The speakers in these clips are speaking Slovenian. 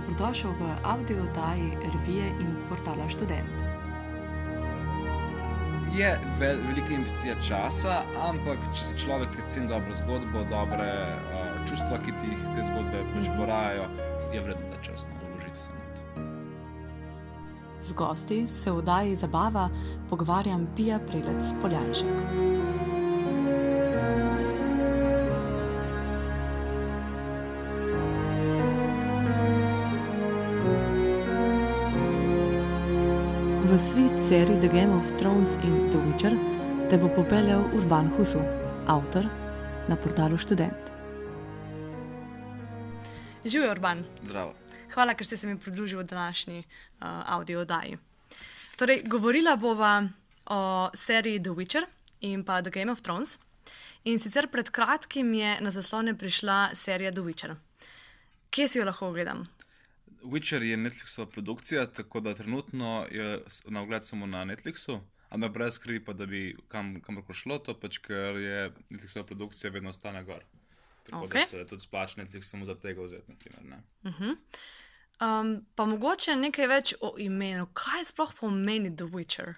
Dobrodošel v audio oddaji revije in portala Student. Je vel, velika investicija časa, ampak če se človek ceni dobro zgodbo, dobre uh, čustva, ki ti jih te zgodbe pač Mhm. je vredno ta čas no, vložiti se not. Z gosti se v oddaji Zabava pogovarjam Pija Prelec Poljanšek. Serij The Game of Thrones in The Witcher te bo popeljal Urban Husu, avtor na portalu Student. Živijo, Urban. Zdravo. Hvala, ker ste se mi pridružili v današnji uh, audio oddaji. Torej, govorila bova o seriji The Witcher in pa The Game of Thrones. In sicer pred kratkim je na zaslone prišla serija The Witcher. Kje si jo lahko ogledam? Witcher je Netflixova produkcija, tako da trenutno je na ogled samo na Netflixu, ampak brez skrbi, pa da bi kam, kamorkoli šlo to, pač ker je Netflixova produkcija vedno ostane gor. Tako Okej. da se tudi splača Netflix samo za tega vzeti. Naprimer, ne. Um, pa mogoče nekaj več o imenu. Kaj sploh pomeni The Witcher?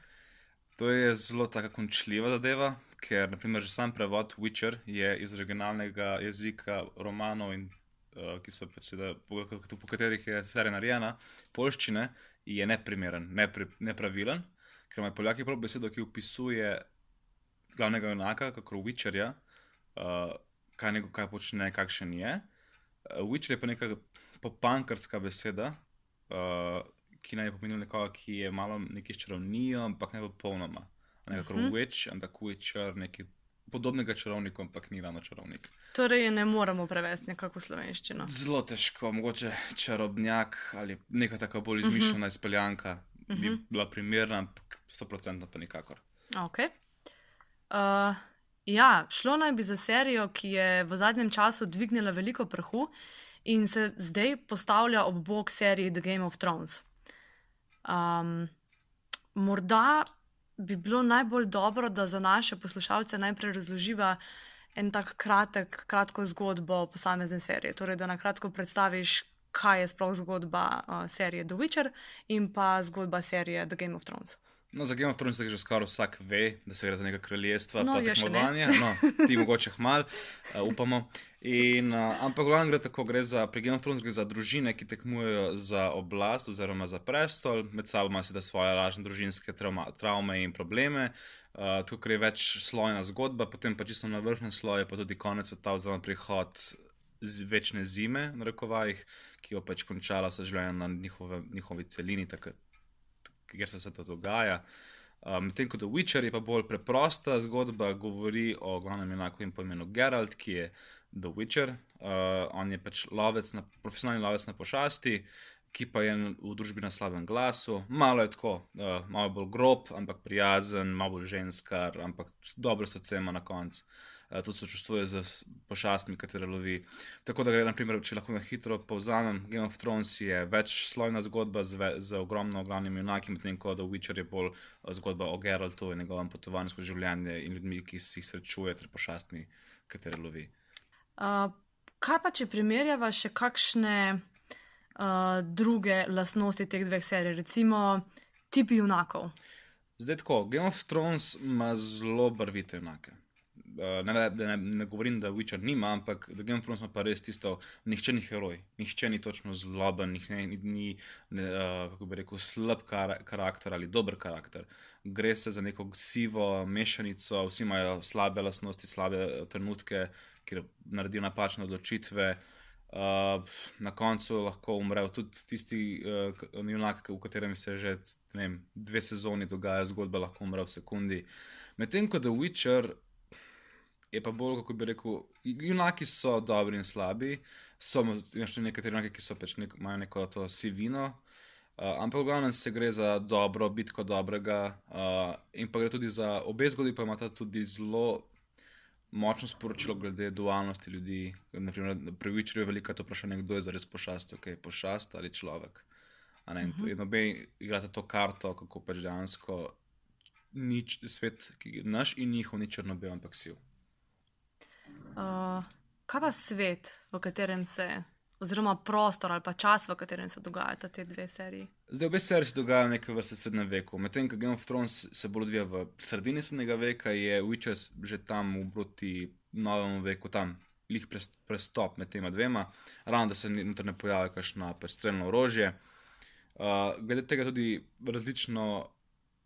To je zelo tako končljiva zadeva, ker naprimer, že sam prevod Witcher je iz originalnega jezika romanov, in, uh, ki so pač seveda, po, po katerih je serija narejena, polščine, je neprimeren, nepri, nepravilen, ker imajo Poljaki prav besedo, ki opisuje glavnega junaka, kako Witcherja, uh, kaj, nego, kaj počne, kakšen je. Uh, Witcher je pa neka popankarska beseda. Uh, ki naj bi pomenil nekoga, ki je malo neki s čarovnijo, ampak ne popolnoma. Ne kot Mhm. witch, ampak witcher, nekaj podobnega čarovniku, ampak ni ravno čarovnik. Torej, ne moremo prevesti nekako slovenščino. Zelo težko, mogoče čarobnjak ali neka tako bolj izmišljena izpeljanka bi Mhm. bila primerna, ampak 100% pa nikakor. Okay. Uh, ja, šlo naj bi za serijo, ki je v zadnjem času dvignila veliko prahu in se zdaj postavlja ob bok seriji The Game of Thrones. Um, morda bi bilo najbolj dobro, da za naše poslušalce najprej razloživa en tak kratek, kratko zgodbo posamezne serije. Torej, da na kratko predstaviš, kaj je sploh zgodba uh, serije The Witcher in pa zgodba serije The Game of Thrones. No, za Game of Thrones je že skoraj vsak ve, da se gre za neka kraljestva, No, pa tekmovanja. No, ti mogoče hmal, uh, upamo. In, uh, ampak glavno gre tako, gre za, pri Game of Thrones gre za družine, ki tekmujejo za oblast oziroma za prestol, med sabo ima seveda svoje lažne družinske trauma, travme in probleme. Uh, tukaj je več slojna zgodba, potem pa čisto na vrhnem sloju, pa tudi konec sveta oziroma prihod z večne zime, na rekovajih, ki jo pač končala vse življenje na njihove, njihovi celini, tako, kjer se vse to dogaja. Uh, Medtem ko The Witcher je pa bolj preprosta zgodba, govori o glavnem po imenu Geralt, ki je The Witcher. Uh, on je pač lovec na, profesionalni lovec na pošasti, ki pa je v družbi na slabem glasu. Malo je tako, uh, malo bolj grob, ampak prijazen, malo bolj ženskar, ampak dobro srce ima na koncu. Uh, tudi sočustvuje z s- pošastmi, katere lovi. Tako da gre, naprimer, če lahko na hitro povzamem, Game of Thrones je večslojna zgodba z, ve, z ogromno glavnimi junaki, medtem ko The Witcher je bolj eh, zgodba o Geraltu in njegovem potovanju skozi življenje in ljudmi, ki se jih srečuje, ter pošastmi, katere lovi. Uh, kaj pa, če primerjava še kakšne uh, druge lastnosti teh dveh serij, recimo tipi junakov? Zdaj tako, Game of Thrones ima zelo barvite junake. Uh, ne, ne, ne, ne govorim, da Witcher nima, ampak Game of Thrones ima pa res tisto, nihče ni heroj, nihče ni točno zloben, nihče ni, ni ne, uh, kako bi rekel, slab kar, karakter ali dober karakter. Gre se za neko sivo mešanico, vsi imajo slabe lastnosti, slabe eh, trenutke, kjer naredijo napačne odločitve. Uh, na koncu lahko umrejo tudi tisti uh, k- v katerem se že vem, dve sezoni dogaja zgodba, lahko umre v sekundi. Medtem ko The Witcher je pa bolj, kako bi rekel, junaki so dobri in slabi, so tudi nekateri junaki, ki so pač nek, imajo neko to sivino. Uh, ampak v glavnem se gre za dobro, bitko dobrega, uh, in pa gre tudi za obe zgodbi, pa imata tudi zelo močno sporočilo glede dualnosti ljudi. Naprimer, pri Witcherju je veliko to vprašanje, kdo je zares pošast, ok, pošast ali človek. A Ne, uh -huh. In obe igrate to karto, kako pač dejansko nič, svet, ki je naš in njihov, ni črno-bel, ampak siv. Uh, kaj pa svet, v katerem se oziroma prostor ali pa čas, v katerem se dogajata te dve seriji. Zdaj, obe seriji se dogajajo v neki vrsti srednjem veku. Medtem ko Game of Thrones se bolj odvija v sredini srednjega veka, je Witcher že tam v proti novemu veku, tam lih prestop med tema dvema, ravno da se noter ne pojavi kakšno prestrelno orožje. Uh, glede tega tudi različno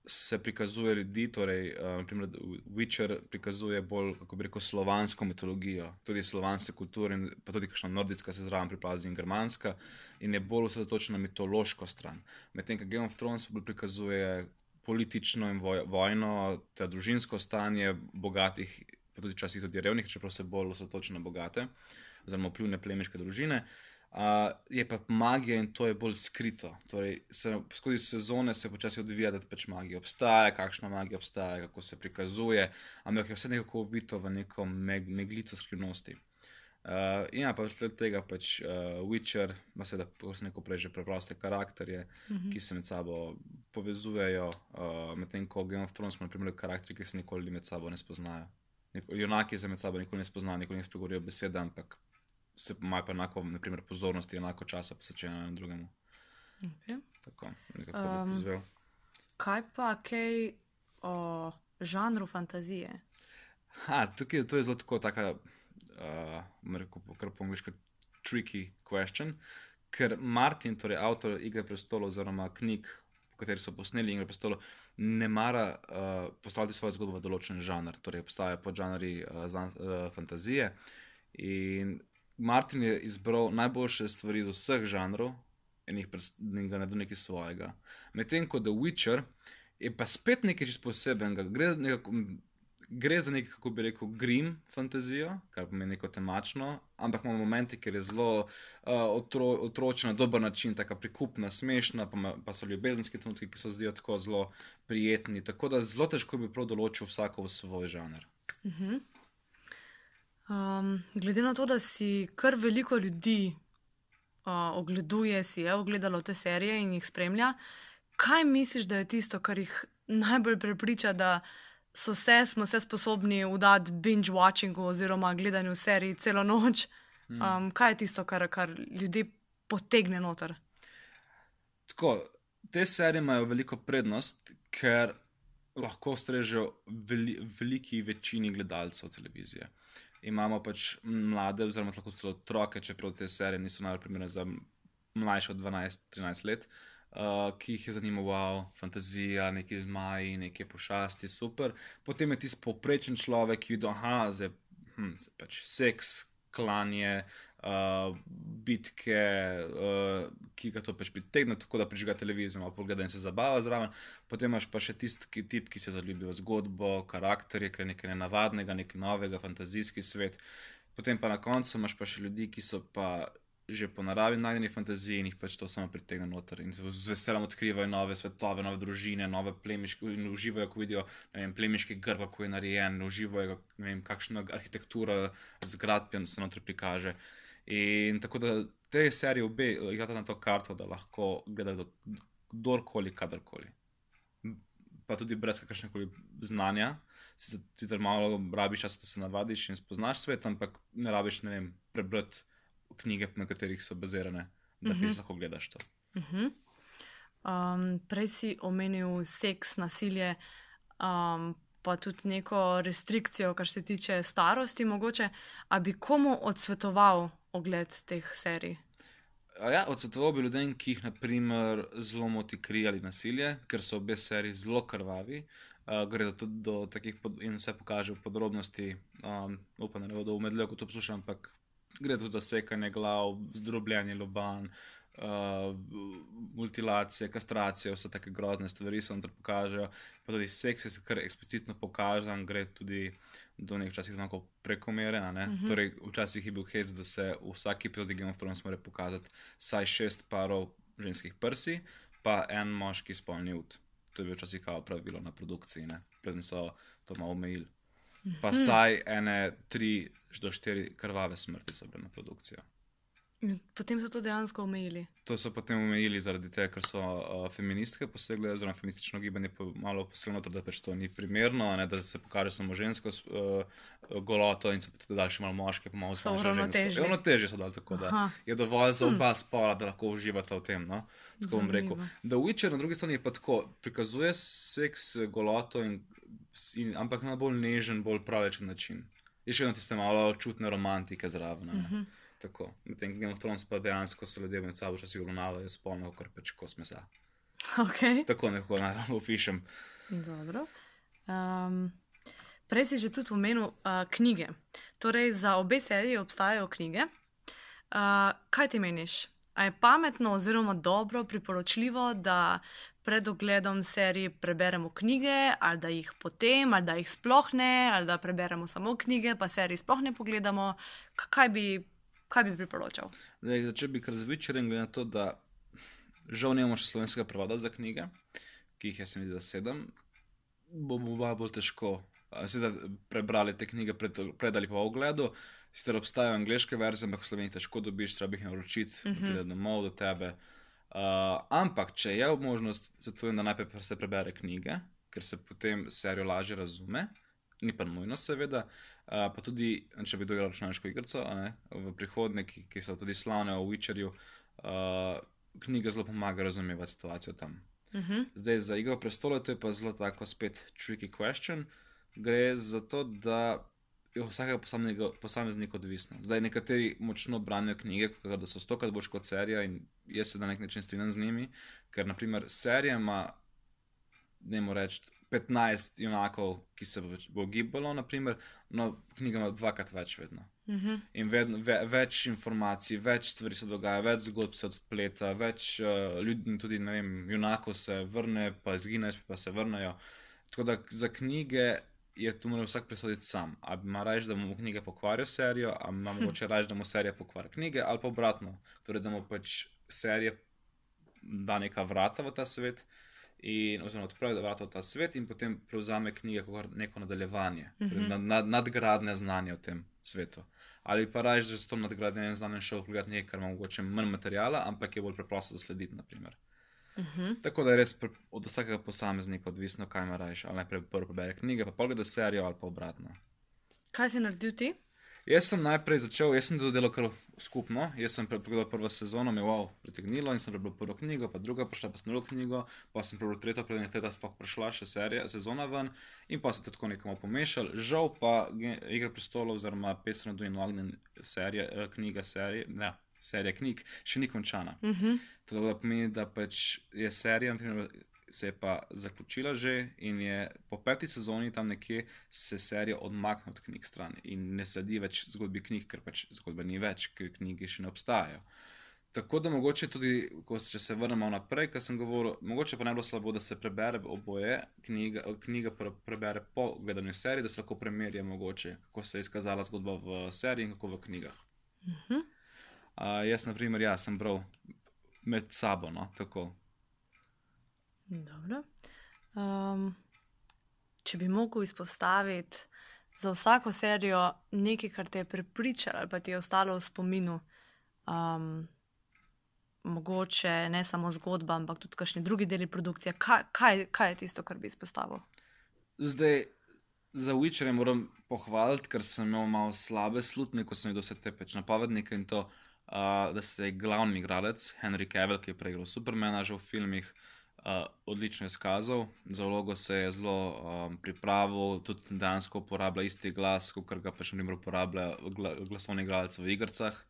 se prikazuje ljudi, torej, uh, naprimer, Witcher prikazuje bolj, kako bi rekel, slovansko mitologijo, tudi slovanske kulture, pa tudi kakšna nordijska se zraven priplazi in germanska, in je bolj osredotočena na mitološko stran. Medtem, ko Game of Thrones bolj prikazuje politično in voj, vojno, ter družinsko stanje bogatih, pa tudi včasih tudi revnih, čeprav se bolj osredotoča na bogate, oziroma vplivne plemiške družine. Uh, je pa magija in to je bolj skrito. Torej, se, skozi sezone se počasi odvija, da pač magija obstaja, kakšna magija obstaja, kako se prikazuje, ampak je vse nekako uvito v neko meg, meglico skrivnosti. Uh, in ja, pa zaradi tega pač uh, Witcher, ima seveda neko prej že preproste karakterje, uh mhm. -huh. ki se med sabo povezujejo, uh, medtem ko Game of Thrones ima naprimer karakterje, ki se nikoli med sabo ne spoznajo. Junaki se med sabo nikoli ne spoznajo, nikoli ne spregovorijo besede, ampak se imajo pa enako naprimer, pozornosti, enako časa posvečeno enemu drugemu. Okay. Tako, um, kaj pa kaj o žanru fantazije? Ha, tukaj to je zelo tako, tako uh, rekel, kar po angliško, tricky question. Ker Martin, torej avtor Igre prestolov, oziroma knjig, po kateri so posneli Igre prestolov, ne mara uh, postaviti svojo zgodbo v določen žanr, torej obstajajo podžanri uh, uh, fantazije. In Martin je izbral najboljše stvari iz vseh žanrov in jih naredil nekaj svojega. Medtem ko The Witcher je pa spet nekaj čisto posebenega. Gre, gre za nekaj, kako bi rekel, grim fantazijo, kar pomeni neko temačno, ampak imamo momente, kjer je zelo uh, otro, otročena, dober način, tako prikupna, smešna, pa, pa so ljubezenski trenutki, ki so zdijo tako zelo prijetni. Tako da zelo težko bi prav določil vsako v svoj žanr. Uh mhm. -huh. Um, glede na to, da si kar veliko ljudi uh, ogleduje, si je ogledalo te serije in jih spremlja, kaj misliš, da je tisto, kar jih najbolj prepriča, da so se, smo se sposobni udati binge watchingu oziroma gledanju serij celo noč? Um, kaj je tisto, kar, kar ljudi potegne noter? Tako, te serije imajo veliko prednost, ker lahko strežejo veli, veliki večini gledalcev televizije imamo pač mlade, oziroma lahko celo otroke, čeprav te serije niso najbolj primerne za mlajše od 12-13 let, uh, ki jih je zanimalo, wow, fantazija, neki zmaji, neke pošasti, super. Potem je tisti povprečen človek, ki vidi, da je hm, pač seks, klanje, uh, bitke, uh, ki ga to pač pritegne, tako da prižiga televizijo, malo pogleda in se zabava zraven. Potem imaš pa še tisti tip, ki se zaljubi v zgodbo, karakterje, ki je nekaj nenavadnega, nekaj novega, fantazijski svet. Potem pa na koncu imaš pa še ljudi, ki so pa. Že po naravi najdeni fantaziji in jih pač to samo pritegne noter in z veseljem odkrivajo nove svetove, nove družine, nove plemiške in uživajo, ko vidijo vem, plemiški grb, kako je narejen, uživajo, vem, kakšna arhitektura zgradb se noter prikaže. Uh, In tako da te serije obe igrajo na to karto, da lahko gledajo kdorkoli, kadarkoli. Pa tudi brez kakršnega koli znanja, sicer malo rabiš čas, da se navadiš in spoznaš svet, ampak ne rabiš ne vem, prebrati knjige, na katerih so bazirane, da uh -huh. lahko gledaš to. Uh -huh. um, prej si omenil seks, nasilje. Um, pa tudi neko restrikcijo, kar se tiče starosti, mogoče, ali bi komu odsvetoval ogled teh serij? Ja, odsvetoval bi ljudem, ki jih naprimer zelo moti kri ali nasilje, ker so obe seriji zelo krvavi. Uh, gre za to, da takih pod, in vse pokaže v podrobnosti. Um, upam, da ne bodo umedli, ko to poslušam, ampak gre tudi za sekanje glav, zdrobljenje loban, uh, mutilacije, kastracije, vse take grozne stvari se tam pokažejo. Pa tudi seks je kar eksplicitno pokazan, gre tudi do nekaj časa tako prekomere. Uh mhm. -huh. torej, včasih je bil hec, da se v vsaki epizodi Game of Thrones mora pokazati vsaj šest parov ženskih prsi, pa en moški spolni ud. To je bilo včasih kao pravilo na produkciji, predtem so to malo omejili. Pa mhm. vsaj ene, tri do štiri krvave smrti so bile na produkcijo. Potem so to dejansko omejili. To so potem omejili zaradi tega, ker so uh, feministke posegle, oziroma feministično gibanje pa malo posebno, da pač to ni primerno, ne, da se pokaže samo žensko uh, goloto in se tudi dali še malo moške, pa malo So žensko. uravnotežili. Ravnotežje so dali tako, da Aha. je dovolj za oba spola, da lahko uživata v tem. No? Tako bom rekel. The Witcher na drugi strani je pa tako, prikazuje seks, goloto, in, in, ampak na bolj nežen, bolj pravičen način. Je še vedno tiste malo čutne romantike zraven. Uh -huh. Tako. Medtem ko Game of Thrones pa dejansko so ljudje med sabo včasih obravnavajo spolno, kot pač kos mesa. Okay. Tako nekako naravno opišem. Dobro. Um, prej si že tudi omenil uh, knjige. Torej, za obe seriji obstajajo knjige. Uh, kaj ti meniš? A je pametno oziroma dobro, priporočljivo, da pred ogledom serije preberemo knjige, ali da jih potem, ali da jih sploh ne, ali da preberemo samo knjige, pa serije sploh ne pogledamo? Kaj bi, kaj bi priporočal? Zdaj, začel bi kar z Witcherjem, glede na to, da žal nimamo še slovenskega prevoda za knjige, ki jih je se mi zdi, da sedem, bo bo bolj težko. Sedaj prebrali te knjige pred, pred ali v ogledu, sicer obstajajo angliške verzije, ampak v Sloveniji težko dobiš, treba jih naročiti, uh -huh. pride domov do tebe. Uh, ampak, če je možnost, svetujem, da najprej pre- se prebere knjige, ker se potem serijo lažje razume, ni pa nujno, seveda. Uh, pa tudi, če bi kdo igral računalniško igrico, ne, v prihodnje, ki, ki so tudi slavne v Witcherju, uh, knjiga zelo pomaga razumevati situacijo tam. Uh -huh. Zdaj za igro prestolov to je pa zelo tako spet tricky question. Gre za to, da je vsakega posameznika, posameznika odvisno. Zdaj nekateri močno branijo knjige, kakor da so stokrat boljše kot serija in jaz se na nek način strinjam z njimi, ker naprimer serija ima, ne morem reči, 15 junakov, ki se bo, bo gibalo, naprimer, no knjiga ima dvakrat več vedno. Uh -huh. In vedno, ve, več informacij, več stvari se dogaja, več zgodb se odpleta, več uh, ljudi, tudi ne vem, junakov se vrne, pa izgine, pa se vrnejo. Tako da za knjige je tu mora vsak presoditi sam. Ali ima raje, da mu knjige pokvarijo serijo, ali ima mogoče raje, da mu serija pokvari knjige, ali pa obratno. Torej, da mu pač serija da neka vrata v ta svet. In, oziroma, odpravi vrata v ta svet in potem prevzame knjige kot neko nadaljevanje, uh -huh. nad, nad, nadgradnje znanja o tem svetu. Ali pa raje, da se to nadgradnje znanja šel pogledati nekaj, kar ima mogoče manj materijala, ampak je bolj preprosto zaslediti. Naprimer. Uh -huh. Tako da je res pre, od vsakega posameznika odvisno, kaj ima raje. Ali najprej prvo prebere knjige, pa pogleda serijo ali pa obratno. Kaj si naredil ti? Jaz sem najprej začel, jaz sem to delal kar skupno. Jaz sem pre- pogledal prvo sezono, me wow, pritegnilo in sem prebral prvo knjigo, pa druga, prišla pa sem drugo knjigo, pa sem prebral tretjo, preden je teta sploh prišla še serija, sezona ven in pa se to tako nekako pomešal. Žal pa Igra prestolov, oziroma Pesem na Dujnu ognjen serija, eh, knjiga serije, ne, serija knjig, še ni končana. Uh -huh. To da pomeni, da pač je serija, naprimer, se je pa zaključila že in je po peti sezoni tam nekje se serija odmakne od knjig stran in ne sledi več zgodbi knjig, ker pač zgodbe ni več, ker knjige še ne obstajajo. Tako da mogoče tudi, ko se, če se vrnemo naprej, kar sem govoril, mogoče pa ne bi bilo slabo, da se prebere oboje, knjiga, knjiga pre, prebere po gledanju serije, da se lahko primerja mogoče, kako se je izkazala zgodba v seriji in kako v knjigah. Uh -huh. Uh, jaz, na primer, ja, sem bral med sabo, no, tako. Dobro. Um, če bi mogel izpostaviti za vsako serijo nekaj, kar te je prepričalo ali pa ti je ostalo v spominu, um, mogoče ne samo zgodba, ampak tudi kakšni drugi deli produkcije, kaj, kaj, kaj je tisto, kar bi izpostavil? Zdaj, za Witcherja moram pohvaliti, ker sem imel malo slabe slutne, ko sem videl vse te peč napovednike in to, uh, da se je glavni igralec Henry Cavill, ki je preigral Supermana že v filmih, uh, odlično izkazal. Za vlogo se je zelo um, pripravil, tudi dejansko uporablja isti glas, kot ga pač naprimer uporablja gla, glasovni igralec v igrah.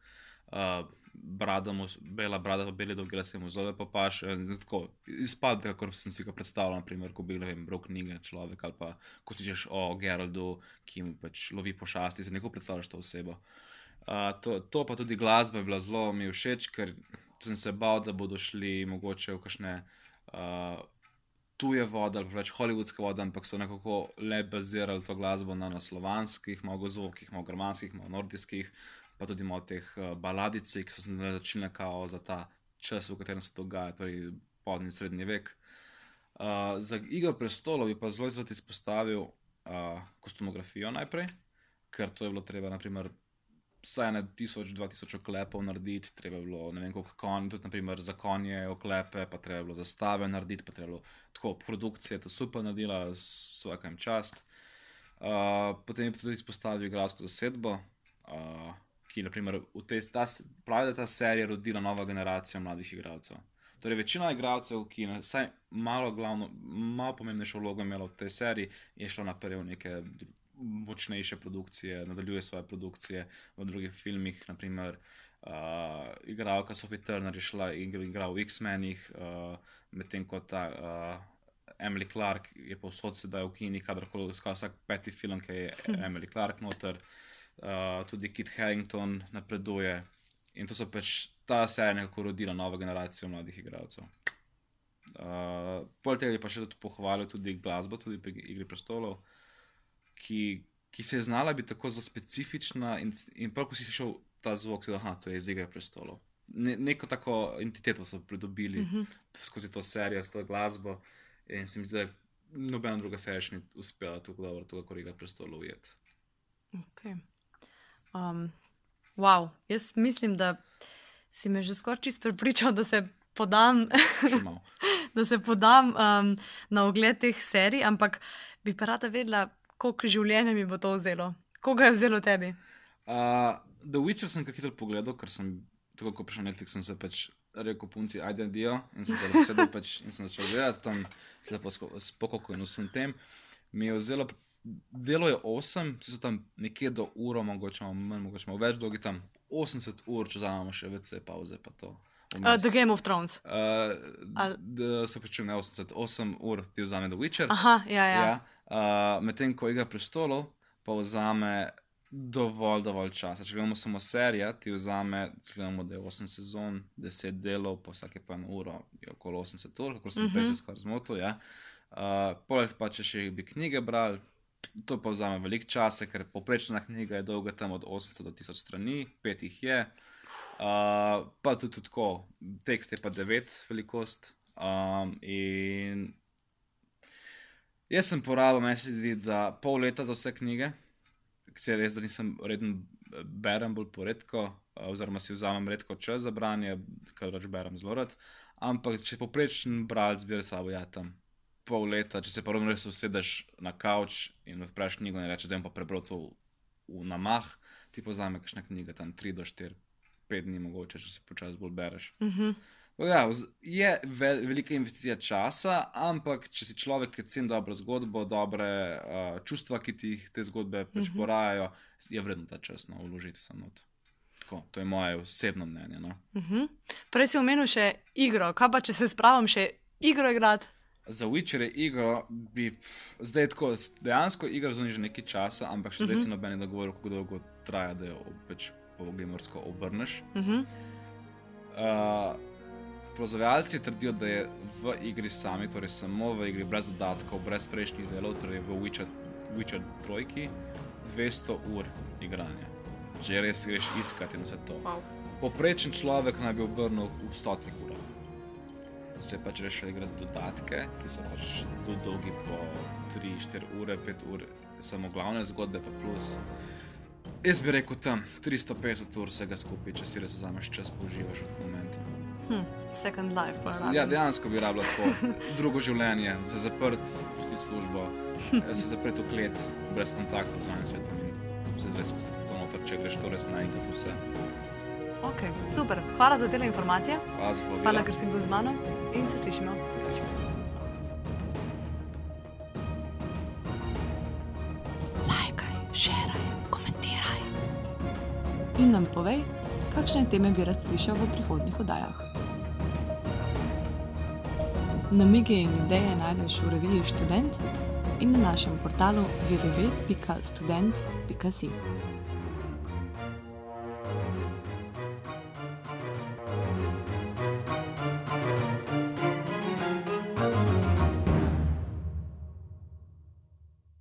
Uh, brada mu, bela brada, pa beli dolgi lase mu zelo lepo paš. Tako izpade, kot sem si ga predstavljal, naprimer, ko bi vem, bral knjige človek ali pa ko si češ o Geraldu, ki mu pač lovi pošasti, se neko predstavljaš to osebo. Uh, to, to pa tudi glasba je bila zelo mi všeč, ker sem se bal, da bodo šli mogoče v kakšne uh, tuje vode ali pa več hollywoodske vode, ampak so nekako le bazirali to glasbo na, na slovanskih, malo zvokih, malo germanskih, malo nordijskih, pa tudi malo teh uh, baladic, ki so se začele kao za ta čas, v katerem se dogaja, torej podni srednji vek. Uh, za igro prestolov bi pa zelo zelo izpostavil uh, kostumografijo najprej, ker to je bilo treba, naprimer, vsaj na 1000-2000 oklepov narediti, treba je bilo ne vem koliko konj, tudi naprimer za konje oklepe, pa treba je bilo zastave narediti, pa treba je bilo tako produkcije, to super naredila, vsakem čast. Uh, potem je tudi izpostavil igralsko zasedbo, uh, ki naprimer, tej, ta, pravi, da ta serija rodila novo generacijo mladih igralcev. Torej, večina igralcev, ki je vsaj malo, glavno, malo pomembnejšo vlogo imela v tej seriji, je šla naprej v neke močnejše produkcije, nadaljuje svoje produkcije v drugih filmih. Naprimer, uh, igralka Sophie Turner je šla in igrala v X-menih, uh, medtem ko ta uh, Emily Clark je povsod sedaj v kini, kadarkoli skoro vsak peti film, ki je hm. Emily Clark noter, uh, tudi Kit Harington napreduje. In to so pač ta serija nekako rodila novo generacijo mladih igralcev. Uh, Poleg tega je pa še tudi pohvalil tudi glasbo, tudi pri Igri prestolov ki, ki se je znala biti tako zelo specifična, in, in prav, ko si šel ta zvok, da je to iz igre prestolov. Ne, neko tako entiteto so pridobili uh mhm. -huh. skozi to serijo, s to glasbo. In se mi zdi, da nobena druga serija še ni uspela tako dobro, tako kot Igra prestolov ujeti. Okay. Um, wow, jaz mislim, da si me že skoraj čist prepričal, da se podam, da se podam um, na ogled teh serij, ampak bi pa rada vedela, koliko življenja mi bo to vzelo? Koga je vzelo tebi? Uh, The Witcher sem kar hitro pogledal, ker sem tako kot prišel Netflix, sem se pač rekel, punci, ajde, dio. In sem se zavedel, pač, in sem začel gledati tam, se lepo spokojno in vsem tem. Mi je vzelo, delo je 8, si so tam nekje do uro, mogoče malo manj, mogoče malo več, dolgi tam 80 ur, če vzamemo še vece, pauze pa to. Uh, The Game of Thrones. Uh, Al... Se pravi, 88 ur ti vzame The Witcher. Aha, ja, ja. ja. Uh, Medtem ko igra prestolov, pa vzame dovolj, dovolj časa. Če gledamo samo serijo, ti vzame, gledamo, da je 8 sezon, 10 delov, po vsake pa eno uro, je okoli 80 ur, kako sem uh -huh. prej se skoraj zmotil. Ja. Uh, Poleg pa, če še bi knjige brali. To pa vzame veliko časa, ker poprečna knjiga je dolga tam od 800 do 1000 strani, pet jih je. Uh, pa tudi, tudi tako, tekst je pa 9 velikost. Um, in Jaz sem porabil, meni se zdi, da pol leta za vse knjige, ki se res, da nisem reden, berem bolj poredko, oziroma si vzamem redko čas za branje, kar več berem zelo rad. Ampak če poprečen bralec zbira sabo, ja, tam pol leta, če se pa res usedeš na kavč in odpreš knjigo in rečeš, da bom pa prebral to v, v namah, ti pozame kakšna knjiga, tam 3 do 4, 5 dni mogoče, če se počasi bolj bereš. Uh mhm. -huh. Ja, je vel, velika investicija časa, ampak če si človek, ki ceni dobro zgodbo, dobre uh, čustva, ki ti te zgodbe pač uh mhm. -huh. porajajo, je vredno ta čas no, vložiti samo. Tako, to je moje osebno mnenje. No. Uh mhm. -huh. Prej si omenil še igro, kaj pa če se spravim še igro igrati? Za Witcher je igro, bi zdaj tako, dejansko igra zunaj že nekaj časa, ampak še zdaj uh -huh. si noben dogovor, kako dolgo traja, da jo pač po gamersko obrneš. Uh -huh. uh, Proizvajalci trdijo, da je v igri sami, torej samo v igri, brez dodatkov, brez prejšnjih delov, torej v Witcher, Witcher 3, 200 ur igranja. Že res greš iskati in vse to. Wow. Poprečen človek naj bi obrnil v stotih urah. Se pač rešili igrati dodatke, ki so pač dolgi po 3-4 ure, 5 ur, samo glavne zgodbe pa plus. Jaz bi rekel tam 350 ur vsega skupaj, če si res vzameš čas, pa uživaš v momentu. Hm, second life. Ja, dejansko bi rabljal tako drugo življenje, se zaprt, pusti službo, eh, se zaprt v klet, brez kontakta z zunanjim svetom in se res spustiti to noter, če greš to res naenkrat vse. Ok, super. Hvala za te informacije. Hvala, Hvala, ker si bil z mano in se slišimo. Se slišimo. In nam povej, kakšne teme bi rad slišal v prihodnjih oddajah. Namige in ideje najdeš v reviji Student in na našem portalu www.student.com.